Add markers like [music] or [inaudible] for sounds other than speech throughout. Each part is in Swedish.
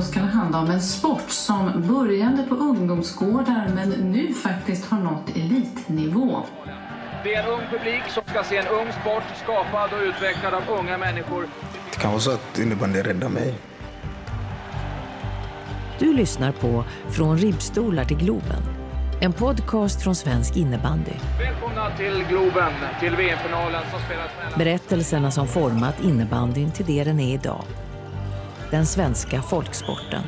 Då ska det handla om en sport som började på ungdomsgårdar men nu faktiskt har nått elitnivå. Det är en ung publik som ska se en ung sport skapad och utvecklad av unga människor. Det kan vara så att innebandy räddar mig. Du lyssnar på Från ribbstolar till Globen. En podcast från svensk innebandy. Välkomna till Globen, till VM-finalen som spelas mellan... Berättelserna som format innebandyn till det den är idag. Den svenska folksporten.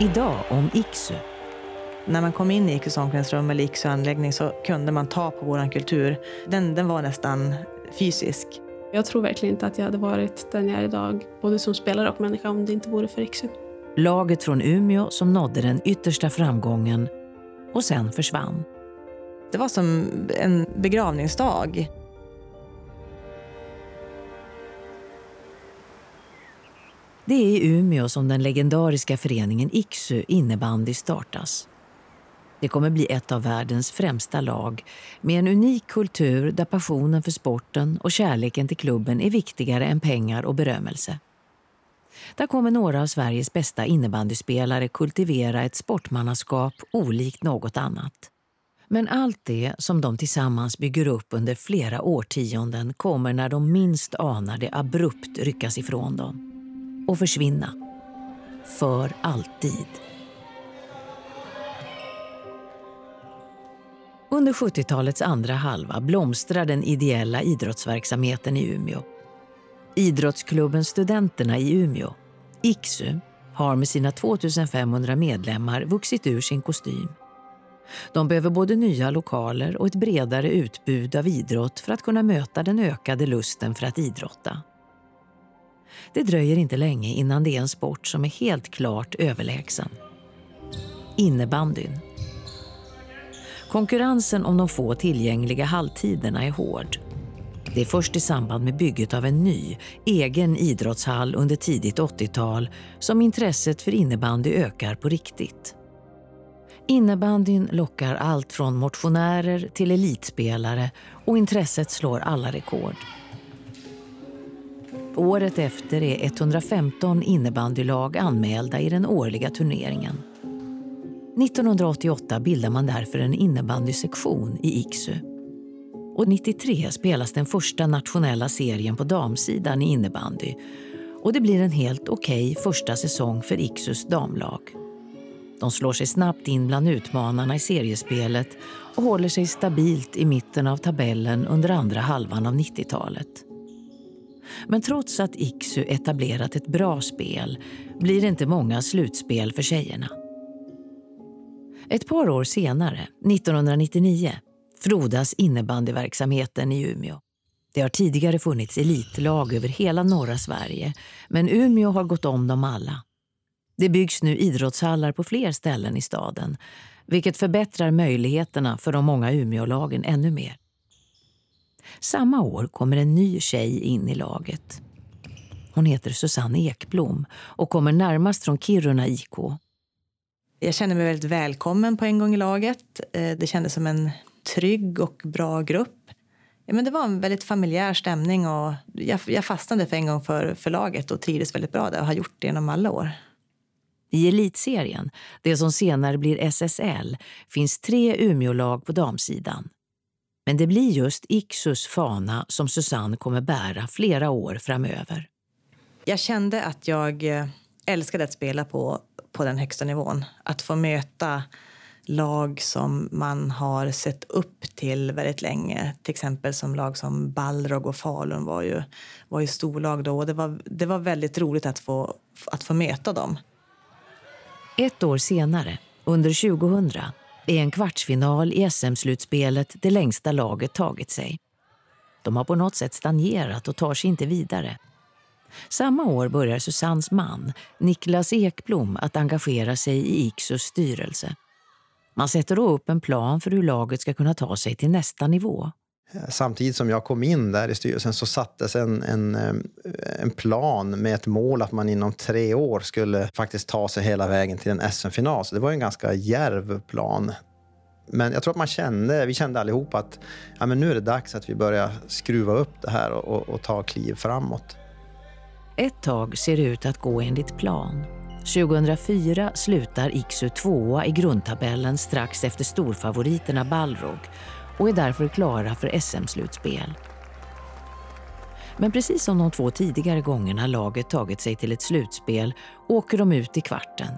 Idag om Iksu. När man kom in i Ikus omklädningsrum eller Ikus anläggning så kunde man ta på vår kultur. Den, den var nästan fysisk. Jag tror verkligen inte att jag hade varit den jag är idag, både som spelare och människa, om det inte vore för Iksu. Laget från Umeå som nådde den yttersta framgången och sen försvann. Det var som en begravningsdag. Det är i Umeå som den legendariska föreningen Iksu innebandy startas. Det kommer bli ett av världens främsta lag med en unik kultur där passionen för sporten och kärleken till klubben är viktigare än pengar och berömmelse. Där kommer några av Sveriges bästa innebandyspelare kultivera ett sportmannaskap olikt något annat. Men allt det som de tillsammans bygger upp under flera årtionden kommer när de minst anar det abrupt ryckas ifrån dem och försvinna. För alltid. Under 70-talets andra halva blomstrar den ideella idrottsverksamheten i Umeå. Idrottsklubben Studenterna i Umeå, IKSU, har med sina 2500 medlemmar vuxit ur sin kostym. De behöver både nya lokaler och ett bredare utbud av idrott för att kunna möta den ökade lusten för att idrotta. Det dröjer inte länge innan det är en sport som är helt klart överlägsen. Innebandyn. Konkurrensen om de få tillgängliga halvtiderna är hård. Det är först i samband med bygget av en ny, egen idrottshall under tidigt 80-tal som intresset för innebandy ökar på riktigt. Innebandyn lockar allt från motionärer till elitspelare och intresset slår alla rekord. Året efter är 115 innebandylag anmälda i den årliga turneringen. 1988 bildar man därför en innebandysektion i Iksu. Och 93 spelas den första nationella serien på damsidan i innebandy och det blir en helt okej okay första säsong för Iksus damlag. De slår sig snabbt in bland utmanarna i seriespelet och håller sig stabilt i mitten av tabellen under andra halvan av 90-talet. Men trots att Iksu etablerat ett bra spel blir det inte många slutspel för tjejerna. Ett par år senare, 1999, frodas innebandyverksamheten i Umeå. Det har tidigare funnits elitlag över hela norra Sverige, men Umeå har gått om dem alla. Det byggs nu idrottshallar på fler ställen i staden, vilket förbättrar möjligheterna för de många Umeålagen ännu mer. Samma år kommer en ny tjej in i laget. Hon heter Susanne Ekblom och kommer närmast från Kiruna IK. Jag kände mig väldigt välkommen på en gång i laget. Eh, det kändes som en trygg och bra grupp. Ja, men det var en väldigt familjär stämning och jag, jag fastnade för en gång för, för laget och trivdes väldigt bra där och har gjort det genom alla år. I elitserien, det som senare blir SSL, finns tre Umeålag på damsidan. Men det blir just Iksus fana som Susanne kommer bära flera år framöver. Jag kände att jag eh, älskade att spela på, på den högsta nivån. Att få möta lag som man har sett upp till väldigt länge. Till exempel som lag som Balrog och Falun var ju, var ju storlag då. Och det, var, det var väldigt roligt att få, att få möta dem. Ett år senare, under 2000, är en kvartsfinal i SM-slutspelet det längsta laget tagit sig. De har på något sätt stagnerat och tar sig inte vidare. Samma år börjar Susannes man, Niklas Ekblom, att engagera sig i Iksus styrelse. Man sätter då upp en plan för hur laget ska kunna ta sig till nästa nivå. Eh, samtidigt som jag kom in där i styrelsen så sattes en, en, eh, en plan med ett mål att man inom tre år skulle faktiskt ta sig hela vägen till en SM-final. Så det var en ganska djärv plan. Men jag tror att man kände, vi kände allihop att ja, men nu är det dags att vi börjar skruva upp det här och, och, och ta kliv framåt. Ett tag ser det ut att gå enligt plan. 2004 slutar Iksu tvåa i grundtabellen strax efter storfavoriterna Balrog och är därför klara för SM-slutspel. Men precis som de två tidigare gångerna laget tagit sig till ett slutspel åker de ut i kvarten.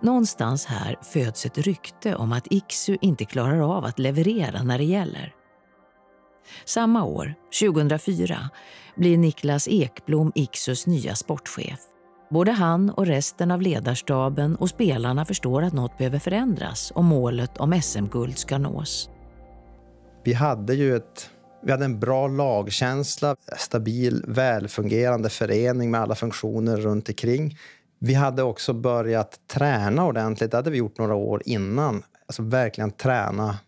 Någonstans här föds ett rykte om att Iksu inte klarar av att leverera när det gäller. Samma år, 2004, blir Niklas Ekblom Iksus nya sportchef. Både han och resten av ledarstaben och spelarna förstår att något behöver förändras om målet om SM-guld ska nås. Vi hade ju ett, vi hade en bra lagkänsla, stabil, välfungerande förening med alla funktioner runt omkring. Vi hade också börjat träna ordentligt. Det hade vi gjort några år innan. Alltså verkligen träna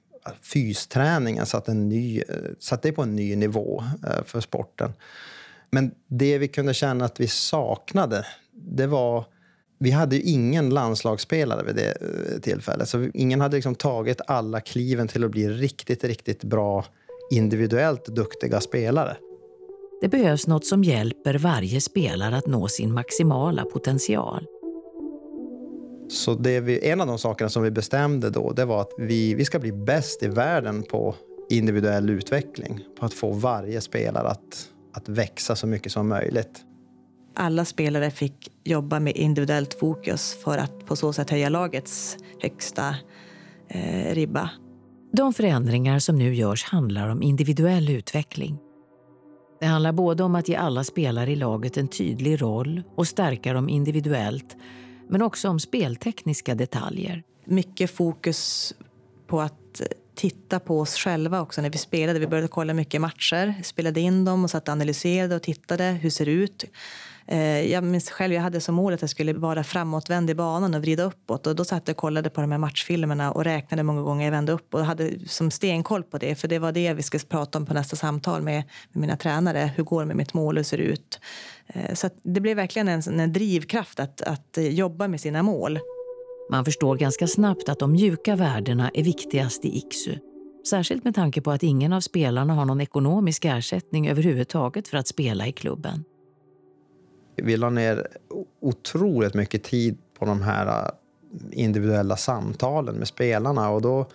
fysträningen satt, en ny, satt det på en ny nivå eh, för sporten. Men det vi kunde känna att vi saknade, det var... Vi hade ju ingen landslagsspelare vid det eh, tillfället. Så ingen hade liksom tagit alla kliven till att bli riktigt, riktigt bra individuellt duktiga spelare. Det behövs något som hjälper varje spelare att nå sin maximala potential. Så det vi, en av de sakerna som vi bestämde då det var att vi, vi ska bli bäst i världen på individuell utveckling. På att få varje spelare att, att växa så mycket som möjligt. Alla spelare fick jobba med individuellt fokus för att på så sätt höja lagets högsta eh, ribba. De förändringar som nu görs handlar om individuell utveckling. Det handlar både om att ge alla spelare i laget en tydlig roll och stärka dem individuellt men också om speltekniska detaljer. Mycket fokus på att titta på oss själva också när vi spelade. Vi började kolla mycket matcher, spelade in dem och satt och analyserade och tittade. Hur ser det ut? Eh, jag minns själv, jag hade som mål att jag skulle vara framåtvänd i banan och vrida uppåt. Och då satt jag och kollade på de här matchfilmerna och räknade många gånger jag vände upp och hade som stenkoll på det. För det var det vi skulle prata om på nästa samtal med, med mina tränare. Hur går det med mitt mål? Hur ser det ut? Eh, så det blev verkligen en, en drivkraft att, att jobba med sina mål. Man förstår ganska snabbt att de mjuka värdena är viktigast i IKSU. Särskilt med tanke på att ingen av spelarna har någon ekonomisk ersättning överhuvudtaget för att spela i klubben. Vi la ner otroligt mycket tid på de här äh, individuella samtalen med spelarna. Och då,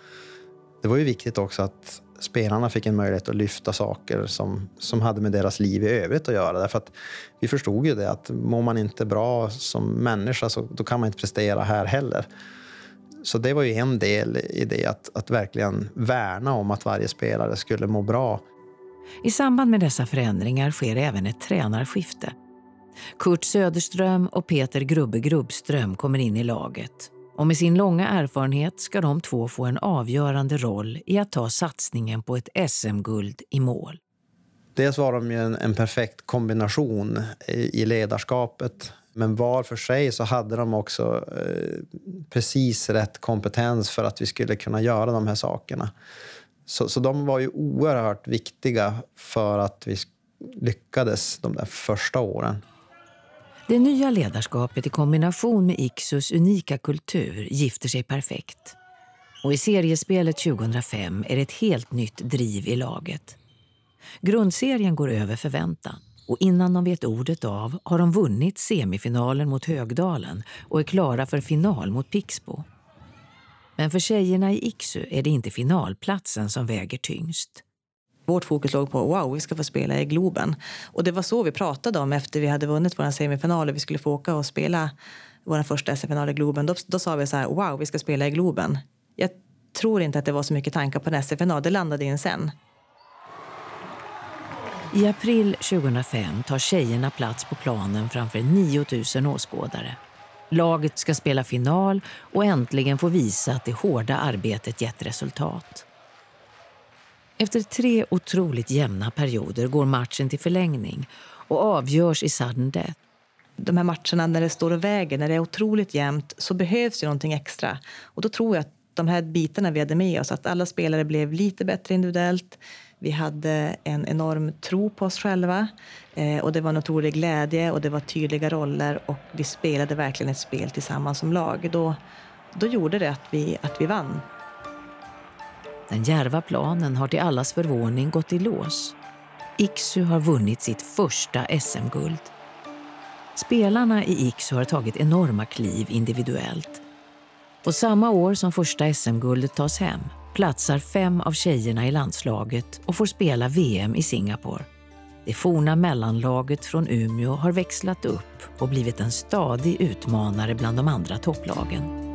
det var ju viktigt också att spelarna fick en möjlighet att lyfta saker som, som hade med deras liv i övrigt att göra. Därför att vi förstod ju det att mår man inte bra som människa så då kan man inte prestera här heller. Så det var ju en del i det, att, att verkligen värna om att varje spelare skulle må bra. I samband med dessa förändringar sker även ett tränarskifte. Kurt Söderström och Peter Grubbe Grubbström kommer in i laget. Och med sin långa erfarenhet ska de två få en avgörande roll i att ta satsningen på ett SM-guld i mål. Dels var de ju en, en perfekt kombination i, i, ledarskapet. Men var för sig så hade de också eh, precis rätt kompetens för att vi skulle kunna göra de här sakerna. Så, så de var ju oerhört viktiga för att vi lyckades de där första åren. Det nya ledarskapet i kombination med Ixus unika kultur gifter sig perfekt. Och i seriespelet 2005 är det ett helt nytt driv i laget. Grundserien går över förväntan och innan de vet ordet av har de vunnit semifinalen mot Högdalen och är klara för final mot Pixbo. Men för tjejerna i Iksu är det inte finalplatsen som väger tyngst. Vårt fokus låg på wow, vi ska få spela i Globen. Och det var så vi pratade om efter vi hade vunnit vår semifinal och vi skulle få åka och spela vår första SM-final i Globen. Då, då sa vi så här, wow, vi ska spela i Globen. Jag tror inte att det var så mycket tankar på en SM-final, det landade in sen. I april 2005 tar tjejerna plats på planen framför 9000 åskådare. Laget ska spela final och äntligen få visa att det hårda arbetet gett resultat. Efter tre otroligt jämna perioder går matchen till förlängning och avgörs i sudden death. De här matcherna när det står och väger, när det är otroligt jämnt, så behövs ju någonting extra. Och då tror jag att de här bitarna vi hade med oss, att alla spelare blev lite bättre individuellt. Vi hade en enorm tro på oss själva eh, och det var en otrolig glädje och det var tydliga roller och vi spelade verkligen ett spel tillsammans som lag. Då, då gjorde det att vi, att vi vann. Den järva planen har till allas förvåning gått i lås. Iksu har vunnit sitt första SM-guld. Spelarna i Iksu har tagit enorma kliv individuellt. Och samma år som första SM-guldet tas hem platsar fem av tjejerna i landslaget och får spela VM i Singapore. Det forna mellanlaget från Umeå har växlat upp och blivit en stadig utmanare bland de andra topplagen.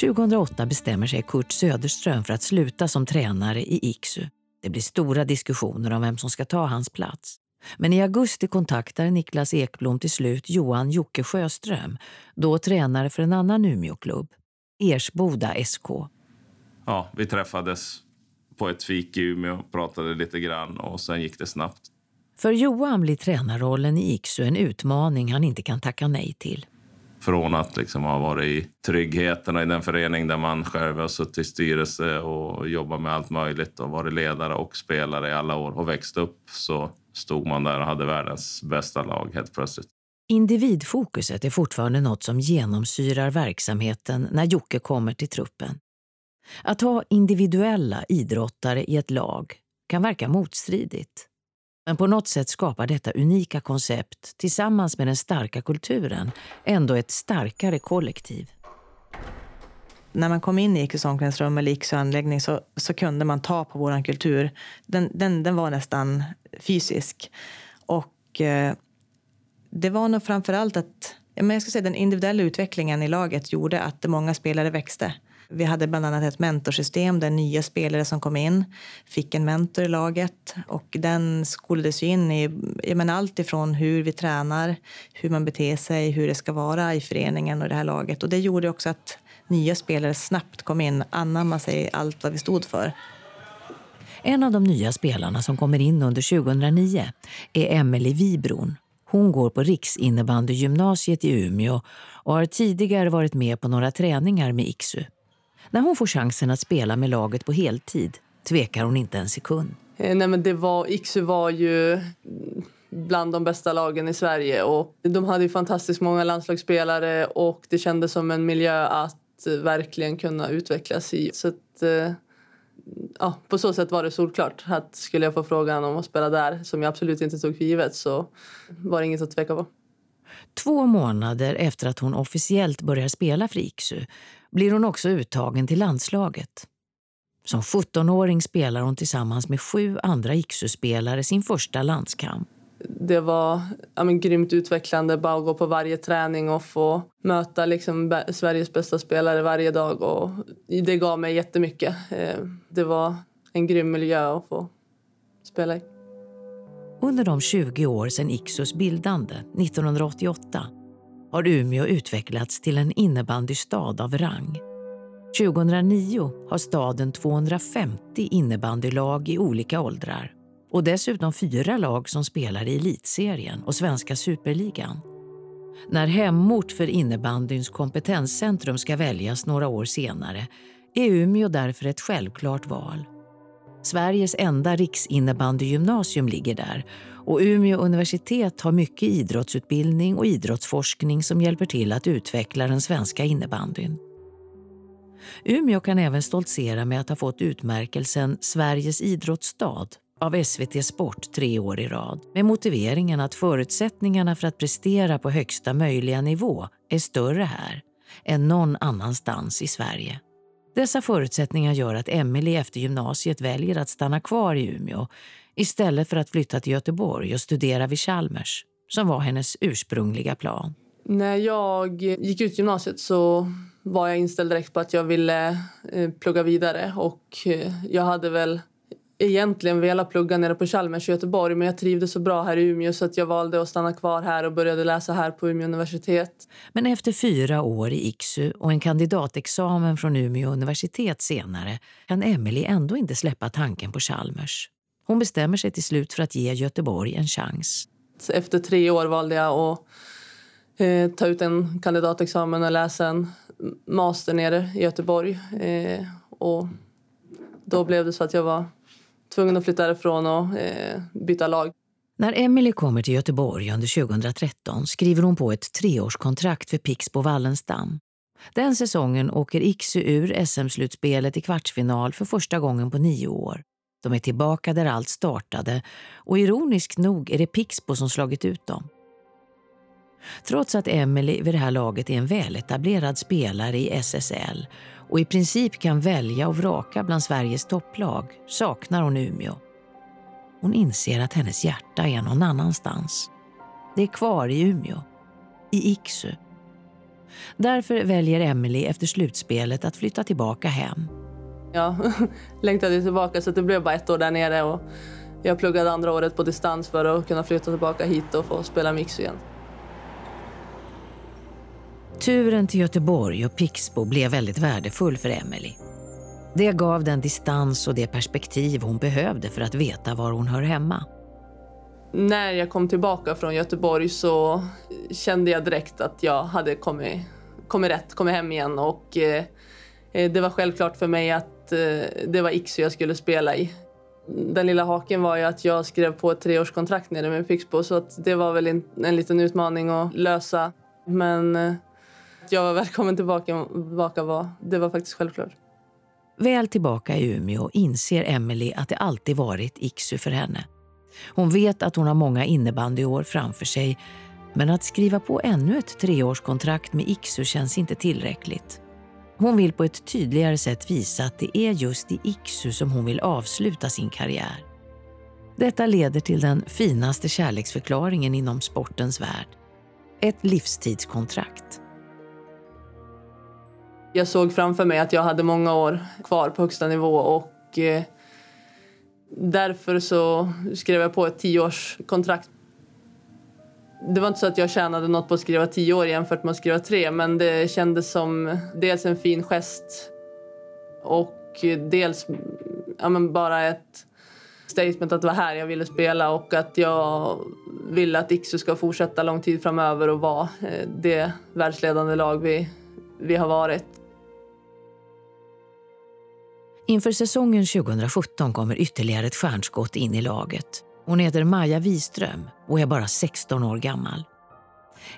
2008 bestämmer sig Kurt Söderström för att sluta som tränare i Iksu. Det blir stora diskussioner om vem som ska ta hans plats. Men i augusti kontaktar Niklas Ekblom till slut Johan Jocke Sjöström, då tränare för en annan Umeåklubb, Ersboda SK. Ja, vi träffades på ett fik i Umeå, pratade lite grann och sen gick det snabbt. För Johan blir tränarrollen i Iksu en utmaning han inte kan tacka nej till. Från att liksom ha varit i tryggheten och i den förening där man själv har suttit i styrelse och jobbat med allt möjligt och varit ledare och spelare i alla år och växt upp så stod man där och hade världens bästa lag helt plötsligt. Individfokuset är fortfarande något som genomsyrar verksamheten när Jocke kommer till truppen. Att ha individuella idrottare i ett lag kan verka motstridigt. Men på något sätt skapar detta unika koncept tillsammans med den starka kulturen ändå ett starkare kollektiv. När man kom in i Ikus omklädningsrum eller Ikus anläggning så, så kunde man ta på vår kultur. Den, den, den var nästan fysisk. Och eh, det var nog framför allt att jag ska säga, den individuella utvecklingen i laget gjorde att många spelare växte. Vi hade bland annat ett mentorsystem där nya spelare som kom in fick en mentor i laget och den skolades in i menar, allt ifrån hur vi tränar, hur man beter sig, hur det ska vara i föreningen och det här laget. Och det gjorde också att nya spelare snabbt kom in, anamma sig allt vad vi stod för. En av de nya spelarna som kommer in under 2009 är Emelie Wibron. Hon går på Riksinnebandygymnasiet i Umeå och har tidigare varit med på några träningar med Iksu. När hon får chansen att spela med laget på heltid tvekar hon inte en sekund. Eh, nej, men det var, Iksu var ju bland de bästa lagen i Sverige. Och de hade ju fantastiskt många landslagsspelare och det kändes som en miljö att verkligen kunna utvecklas i. Så att, eh, ja, på så sätt var det solklart att skulle jag få frågan om att spela där, som jag absolut inte tog för givet, så var det inget att tveka på. Två månader efter att hon officiellt börjar spela för Iksu blir hon också uttagen till landslaget. Som 17-åring spelar hon tillsammans med sju andra Iksu-spelare sin första landskamp. Det var ja, men, grymt utvecklande bara att gå på varje träning och få möta liksom, Sveriges bästa spelare varje dag. Och det gav mig jättemycket. Eh, det var en grym miljö att få spela i. Under de 20 år sedan Iksus bildande, 1988, har Umeå utvecklats till en innebandystad av rang. 2009 har staden 250 innebandylag i olika åldrar och dessutom fyra lag som spelar i elitserien och svenska superligan. När hemort för innebandyns kompetenscentrum ska väljas några år senare är Umeå därför ett självklart val. Sveriges enda riksinnebandygymnasium ligger där och Umeå universitet har mycket idrottsutbildning och idrottsforskning som hjälper till att utveckla den svenska innebandyn. Umeå kan även stoltsera med att ha fått utmärkelsen Sveriges idrottsstad av SVT Sport tre år i rad med motiveringen att förutsättningarna för att prestera på högsta möjliga nivå är större här än någon annanstans i Sverige. Dessa förutsättningar gör att Emelie efter gymnasiet väljer att stanna kvar i Umeå istället för att flytta till Göteborg och studera vid Chalmers, som var hennes ursprungliga plan. När jag gick ut gymnasiet så var jag inställd direkt på att jag ville eh, plugga vidare. Och eh, jag hade väl egentligen velat plugga nere på Chalmers i Göteborg men jag trivdes så bra här i Umeå så att jag valde att stanna kvar här och började läsa här på Umeå universitet. Men efter fyra år i IKSU och en kandidatexamen från Umeå universitet senare kan Emily ändå inte släppa tanken på Chalmers. Hon bestämmer sig till slut för att ge Göteborg en chans. Efter tre år valde jag att eh, ta ut en kandidatexamen och läsa en master nere i Göteborg. Eh, och då blev det så att jag var tvungen att flytta därifrån och eh, byta lag. När Emily kommer till Göteborg under 2013 skriver hon på ett treårskontrakt för Pixbo Wallenstam. Den säsongen åker Iksu ur SM-slutspelet i kvartsfinal för första gången på nio år. De är tillbaka där allt startade och ironiskt nog är det Pixbo som slagit ut dem. Trots att Emily vid det här laget är en väletablerad spelare i SSL och i princip kan välja och vraka bland Sveriges topplag saknar hon Umeå. Hon inser att hennes hjärta är någon annanstans. Det är kvar i Umeå, i Iksu. Därför väljer Emily efter slutspelet att flytta tillbaka hem. Jag [laughs] längtade tillbaka så det blev bara ett år där nere och jag pluggade andra året på distans för att kunna flytta tillbaka hit och få spela mix igen. Turen till Göteborg och Pixbo blev väldigt värdefull för Emily. Det gav den distans och det perspektiv hon behövde för att veta var hon hör hemma. När jag kom tillbaka från Göteborg så kände jag direkt att jag hade kommit, kommit rätt, kommit hem igen och eh, eh det var självklart för mig att eh, det var Iksu jag skulle spela i. Den lilla haken var ju att jag skrev på ett treårskontrakt nere med Pixbo så att det var väl en, en liten utmaning att lösa. Men eh, att jag var välkommen tillbaka, tillbaka var, det var faktiskt självklart. Väl tillbaka i Umeå inser Emily att det alltid varit Iksu för henne. Hon vet att hon har många innebandyår framför sig men att skriva på ännu ett treårskontrakt med Iksu känns inte tillräckligt. Hon vill på ett tydligare sätt visa att det är just i Iksu som hon vill avsluta sin karriär. Detta leder till den finaste kärleksförklaringen inom sportens värld. Ett livstidskontrakt. Jag såg framför mig att jag hade många år kvar på högsta nivå och eh, därför så skrev jag på ett tioårskontrakt. Det var inte så att jag tjänade något på att skriva tio år jämfört med att skriva tre men det kändes som dels en fin gest och dels ja, men bara ett statement att det var här jag ville spela och att jag ville att Iksu ska fortsätta lång tid framöver och vara eh, det världsledande lag vi, vi har varit. Inför säsongen 2017 kommer ytterligare ett stjärnskott in i laget. Hon heter Maja Wiström och är bara 16 år gammal.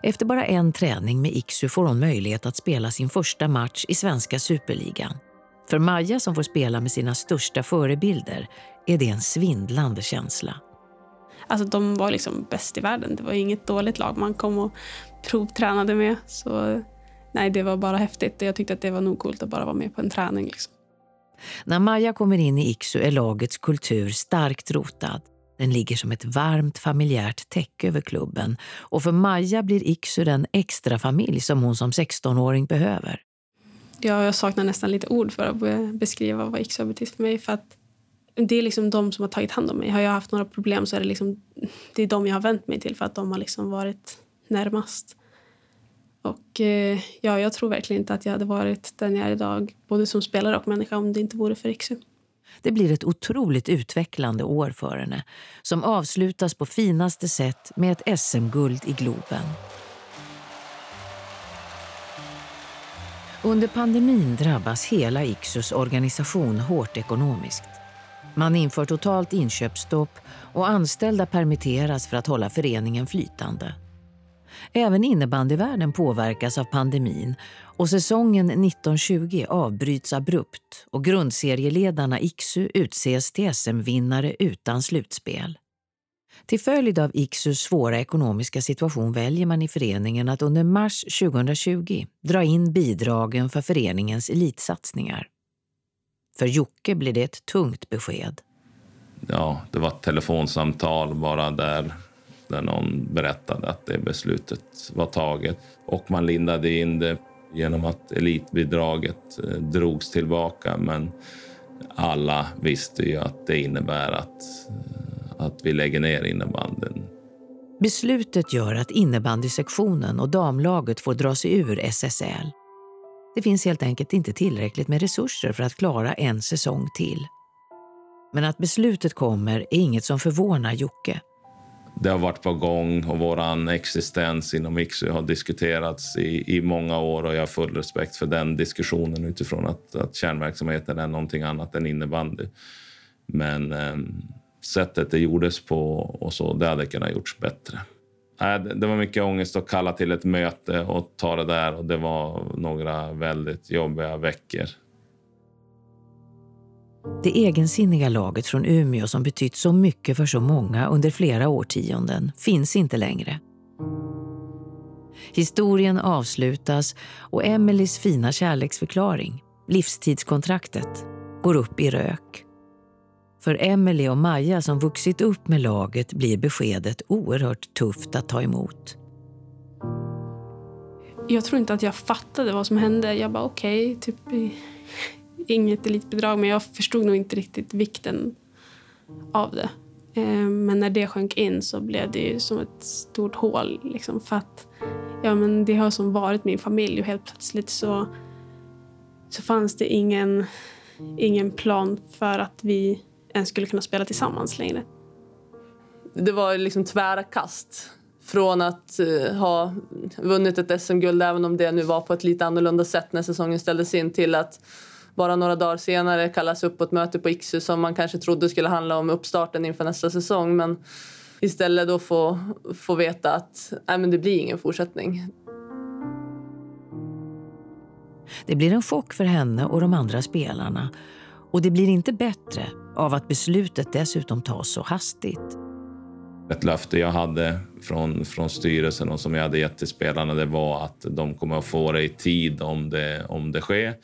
Efter bara en träning med Iksu får hon möjlighet att spela sin första match i svenska superligan. För Maja som får spela med sina största förebilder är det en svindlande känsla. Alltså de var liksom bäst i världen. Det var inget dåligt lag man kom och provtränade med. Så nej, det var bara häftigt. Jag tyckte att det var nog coolt att bara vara med på en träning. Liksom. När Maja kommer in i Iksu är lagets kultur starkt rotad. Den ligger som ett varmt familjärt täcke över klubben och för Maja blir Iksu den extra familj som hon som 16-åring behöver. Ja, jag saknar nästan lite ord för att beskriva vad Iksu har betytt för mig. För att det är liksom de som har tagit hand om mig. Har jag haft några problem så är det liksom, det är de jag har vänt mig till för att de har liksom varit närmast. Och eh, ja, jag tror verkligen inte att jag hade varit den jag är idag, både som spelare och människa, om det inte vore för Iksu. Det blir ett otroligt utvecklande år för henne som avslutas på finaste sätt med ett SM-guld i Globen. Under pandemin drabbas hela Iksus organisation hårt ekonomiskt. Man inför totalt inköpsstopp och anställda permitteras för att hålla föreningen flytande. Även innebandyvärlden påverkas av pandemin och säsongen 1920 avbryts abrupt och grundserieledarna Iksu utses till SM-vinnare utan slutspel. Till följd av Iksus svåra ekonomiska situation väljer man i föreningen att under mars 2020 dra in bidragen för föreningens elitsatsningar. För Jocke blir det ett tungt besked. Ja, det var ett telefonsamtal bara där när någon berättade att det beslutet var taget. Och man lindade in det genom att elitbidraget eh, drogs tillbaka. Men alla visste ju att det innebär att, eh, att vi lägger ner innebandyn. Beslutet gör att innebandysektionen och damlaget får dra sig ur SSL. Det finns helt enkelt inte tillräckligt med resurser för att klara en säsong till. Men att beslutet kommer är inget som förvånar Jocke det har varit på gång och vår existens inom Iksu har diskuterats i, i många år och jag har full respekt för den diskussionen utifrån att, att kärnverksamheten är någonting annat än innebandy. Men eh, sättet det gjordes på och så, det hade kunnat gjorts bättre. Äh, det var mycket ångest att kalla till ett möte och ta det där. Och Det var några väldigt jobbiga veckor. Det egensinniga laget från Umeå som betytt så mycket för så många under flera årtionden finns inte längre. Historien avslutas och Emelies fina kärleksförklaring, livstidskontraktet, går upp i rök. För Emelie och Maja som vuxit upp med laget blir beskedet oerhört tufft att ta emot. Jag tror inte att jag fattade vad som hände. Jag bara okej, okay, typ inget elitbidrag. Men jag förstod nog inte riktigt vikten av det. Eh, men när det sjönk in så blev det ju som ett stort hål. Liksom, för att ja, men det har som varit min familj och helt plötsligt så, så fanns det ingen, ingen plan för att vi ens skulle kunna spela tillsammans längre. Det var liksom tvära kast från att eh, ha vunnit ett SM-guld, även om det nu var på ett lite annorlunda sätt när säsongen ställdes in, till att bara några dagar senare kallas upp på ett möte på Iksu som man kanske trodde skulle handla om uppstarten inför nästa säsong. Men istället då få, få veta att nej, men det blir ingen fortsättning. Det blir en chock för henne och de andra spelarna. Och det blir inte bättre av att beslutet dessutom tas så hastigt. Ett löfte jag hade från, från styrelsen och som jag hade gett till spelarna det var att de kommer att få det i tid om det, om det sker.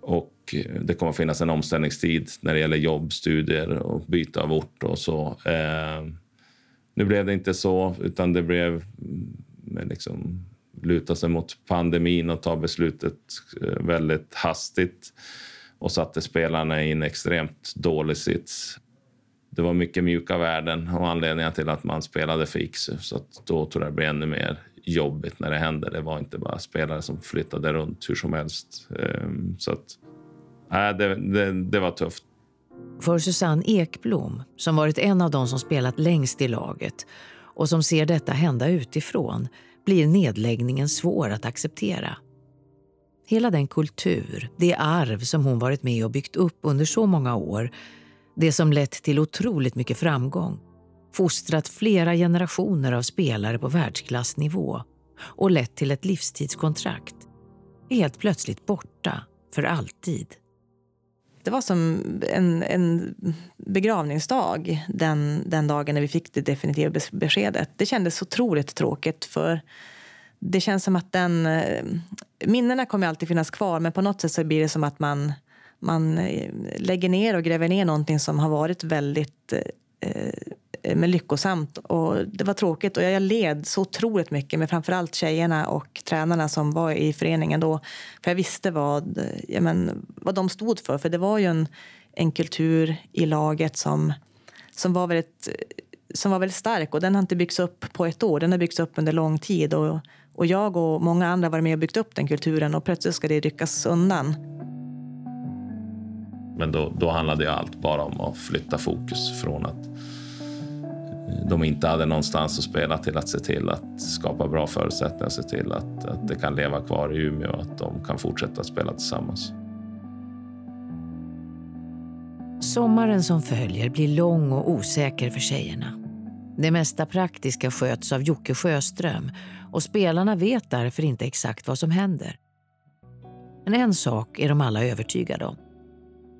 Och eh, det kommer att finnas en omställningstid när det gäller jobb, studier och byte av ort och så. Eh, nu blev det inte så, utan det blev mm, eh, liksom luta sig mot pandemin och ta beslutet eh, väldigt hastigt och satte spelarna i en extremt dålig sits. Det var mycket mjuka värden och anledningar till att man spelade för Iksu. Så att då tror jag det blir ännu mer jobbigt när det hände. Det var inte bara spelare som flyttade runt hur som helst. Ehm, så att, nej, det, det, det var tufft. För Susanne Ekblom, som varit en av de som spelat längst i laget och som ser detta hända utifrån, blir nedläggningen svår att acceptera. Hela den kultur, det arv som hon varit med och byggt upp under så många år, det som lett till otroligt mycket framgång, fostrat flera generationer av spelare på världsklassnivå och lett till ett livstidskontrakt, är helt plötsligt borta för alltid. Det var som en, en begravningsdag den, den dagen när vi fick det definitiva beskedet. Det kändes otroligt tråkigt för det känns som att den... Eh, minnena kommer alltid finnas kvar men på något sätt så blir det som att man, man eh, lägger ner och gräver ner någonting som har varit väldigt eh, eh Eh, men lyckosamt. Och det var tråkigt och jag led så otroligt mycket med framförallt tjejerna och tränarna som var i föreningen då. För jag visste vad, eh, ja men, vad de stod för. För det var ju en, en kultur i laget som, som var väldigt eh, som var väldigt stark och den har inte byggts upp på ett år. Den har byggts upp under lång tid och och jag och många andra har varit med och byggt upp den kulturen och plötsligt ska det ryckas undan. Men då, då handlade ju allt bara om att flytta fokus från att de inte hade någonstans att spela till att se till att skapa bra förutsättningar, se till att, att det kan leva kvar i Umeå och att de kan fortsätta spela tillsammans. Sommaren som följer blir lång och osäker för tjejerna. Det mesta praktiska sköts av Jocke Sjöström och spelarna vet därför inte exakt vad som händer. Men en sak är de alla övertygade om.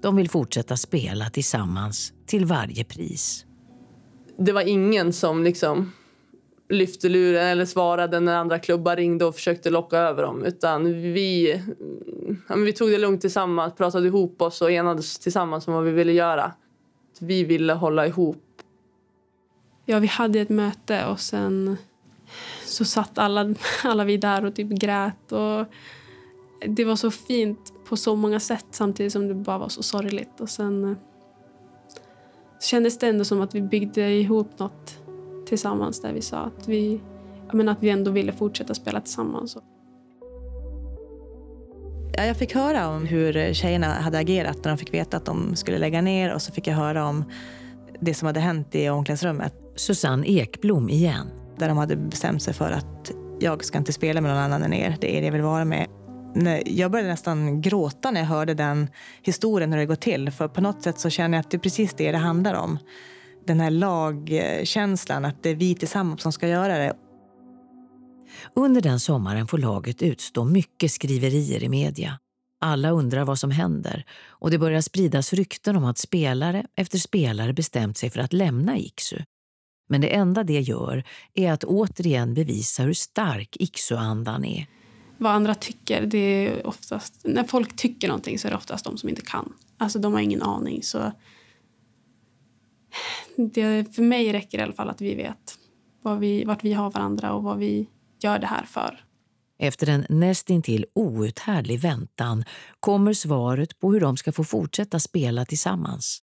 De vill fortsätta spela tillsammans till varje pris. Det var ingen som liksom lyfte luren eller svarade när andra klubbar ringde och försökte locka över dem. Utan vi, ja, vi tog det lugnt tillsammans, pratade ihop oss och enades tillsammans om vad vi ville göra. Vi ville hålla ihop. Ja, vi hade ett möte och sen så satt alla, alla vi där och typ grät. Och det var så fint på så många sätt samtidigt som det bara var så sorgligt. Och sen kändes det ändå som att vi byggde ihop något tillsammans där vi sa att vi, men att vi ändå ville fortsätta spela tillsammans. Ja, jag fick höra om hur tjejerna hade agerat när de fick veta att de skulle lägga ner och så fick jag höra om det som hade hänt i omklädningsrummet. Susanne Ekblom igen där de hade bestämt sig för att jag ska inte spela med någon annan än er. Det är er jag vill vara med. Jag började nästan gråta när jag hörde den historien, hur det går till. För på något sätt så känner jag att det är precis det det handlar om. Den här lagkänslan, att det är vi tillsammans som ska göra det. Under den sommaren får laget utstå mycket skriverier i media. Alla undrar vad som händer och det börjar spridas rykten om att spelare efter spelare bestämt sig för att lämna Iksu. Men det enda det gör är att återigen bevisa hur stark Iksu-andan är. Vad andra tycker, det är oftast... När folk tycker någonting så är det oftast de som inte kan. Alltså de har ingen aning. Så det, för mig räcker det i alla fall att vi vet vad vi, vart vi har varandra och vad vi gör det här för. Efter en nästintill outhärdlig väntan kommer svaret på hur de ska få fortsätta spela tillsammans.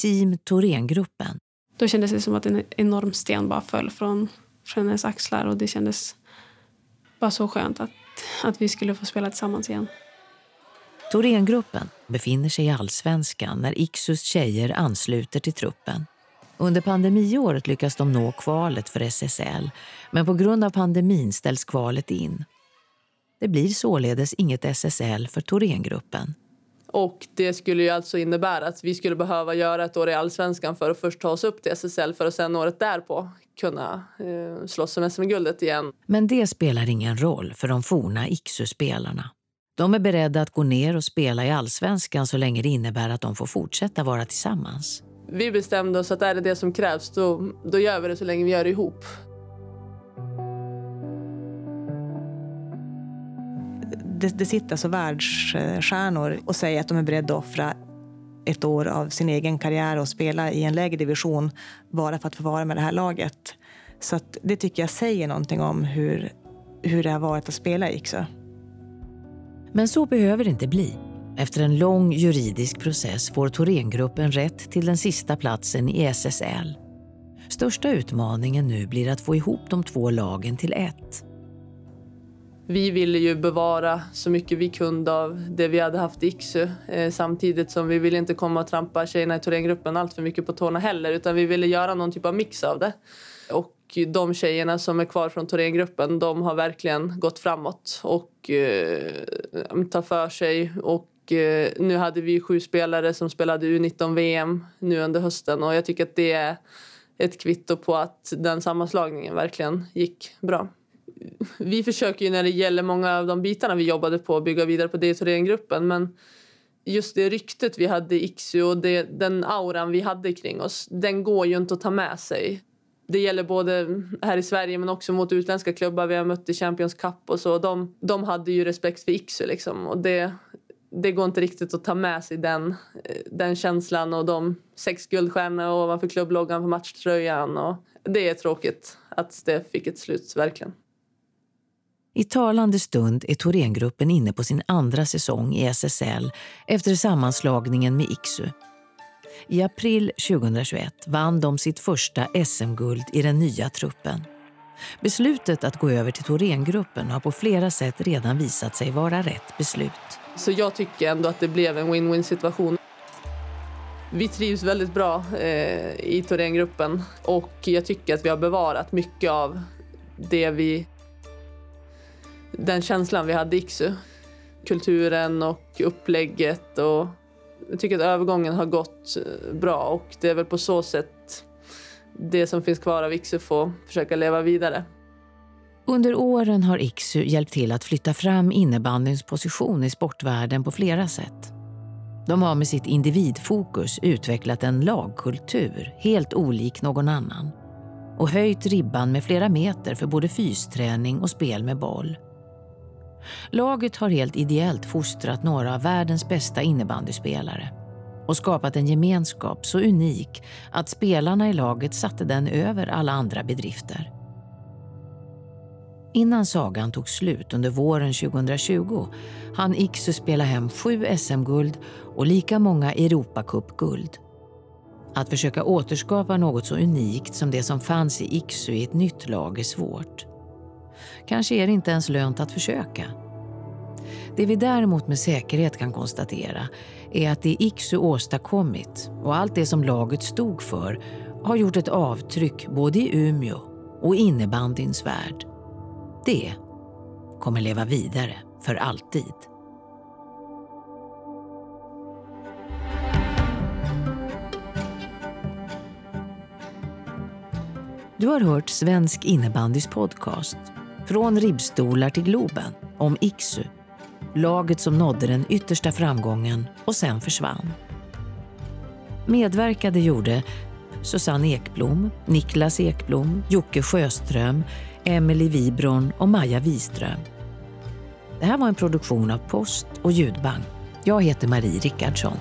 Team Thorengruppen. Då kändes det som att en enorm sten bara föll från, från hennes axlar och det kändes bara så skönt att, att vi skulle få spela tillsammans igen. Thorengruppen befinner sig i allsvenskan när Iksus tjejer ansluter till truppen. Under pandemiåret lyckas de nå kvalet för SSL men på grund av pandemin ställs kvalet in. Det blir således inget SSL för Thorengruppen. Och det skulle ju alltså innebära att vi skulle behöva göra ett år i allsvenskan för att först ta oss upp till SSL för att sen året därpå kunna eh, slåss om SM-guldet igen. Men det spelar ingen roll för de forna Iksu-spelarna. De är beredda att gå ner och spela i allsvenskan så länge det innebär att de får fortsätta vara tillsammans. Vi bestämde oss att är det det som krävs då, då gör vi det så länge vi gör det ihop. Det, det sitter alltså världsstjärnor och säger att de är beredda att offra ett år av sin egen karriär och spela i en lägre division bara för att få vara med det här laget. Så det tycker jag säger någonting om hur, hur det har varit att spela i Iksu. Men så behöver det inte bli. Efter en lång juridisk process får Thorengruppen rätt till den sista platsen i SSL. Största utmaningen nu blir att få ihop de två lagen till ett. Vi ville ju bevara så mycket vi kunde av det vi hade haft i Iksu eh, samtidigt som vi ville inte komma och trampa tjejerna i Thorengruppen allt för mycket på tårna heller utan vi ville göra någon typ av mix av det. Och de tjejerna som är kvar från Thorengruppen de har verkligen gått framåt och eh, tar för sig och eh, nu hade vi sju spelare som spelade U19-VM nu under hösten och jag tycker att det är ett kvitto på att den sammanslagningen verkligen gick bra. Vi försöker ju när det gäller många av de bitarna vi jobbade på bygga vidare på D-gruppen men just det ryktet vi hade i Iksu och det, den auran vi hade kring oss den går ju inte att ta med sig. Det gäller både här i Sverige men också mot utländska klubbar vi har mött i Champions Cup och så. De, de hade ju respekt för Iksu liksom och det, det går inte riktigt att ta med sig den, den känslan och de sex guldstjärnor ovanför klubbloggan på matchtröjan. Och det är tråkigt att det fick ett slut, verkligen. I talande stund är Thorengruppen inne på sin andra säsong i SSL efter sammanslagningen med Iksu. I april 2021 vann de sitt första SM-guld i den nya truppen. Beslutet att gå över till Thorengruppen har på flera sätt redan visat sig vara rätt beslut. Så jag tycker ändå att det blev en win-win situation. Vi trivs väldigt bra eh, i Thorengruppen och jag tycker att vi har bevarat mycket av det vi... Den känslan vi hade i Iksu. Kulturen och upplägget och jag tycker att övergången har gått eh, bra och det är väl på så sätt det som finns kvar av Iksu får försöka leva vidare. Under åren har Iksu hjälpt till att flytta fram innebandyns position i sportvärlden på flera sätt. De har med sitt individfokus utvecklat en lagkultur helt olik någon annan och höjt ribban med flera meter för både fysträning och spel med boll. Laget har helt ideellt fostrat några av världens bästa innebandyspelare och skapat en gemenskap så unik att spelarna i laget satte den över alla andra bedrifter. Innan sagan tog slut under våren 2020 hann Iksu spela hem sju SM-guld och lika många Europacup-guld. Att försöka återskapa något så unikt som det som fanns i Iksu i ett nytt lag är svårt. Kanske är det inte ens lönt att försöka. Det vi däremot med säkerhet kan konstatera är att det Iksu åstadkommit och allt det som laget stod för har gjort ett avtryck både i Umeå och innebandyns värld. Det kommer leva vidare för alltid. Du har hört Svensk innebandys podcast från ribbstolar till Globen om Iksu. Laget som nådde den yttersta framgången och sen försvann. Medverkade gjorde Susanne Ekblom, Niklas Ekblom, Jocke Sjöström, Emily Wibron och Maja Wiström. Det här var en produktion av Post och ljudband. Jag heter Marie Rickardsson.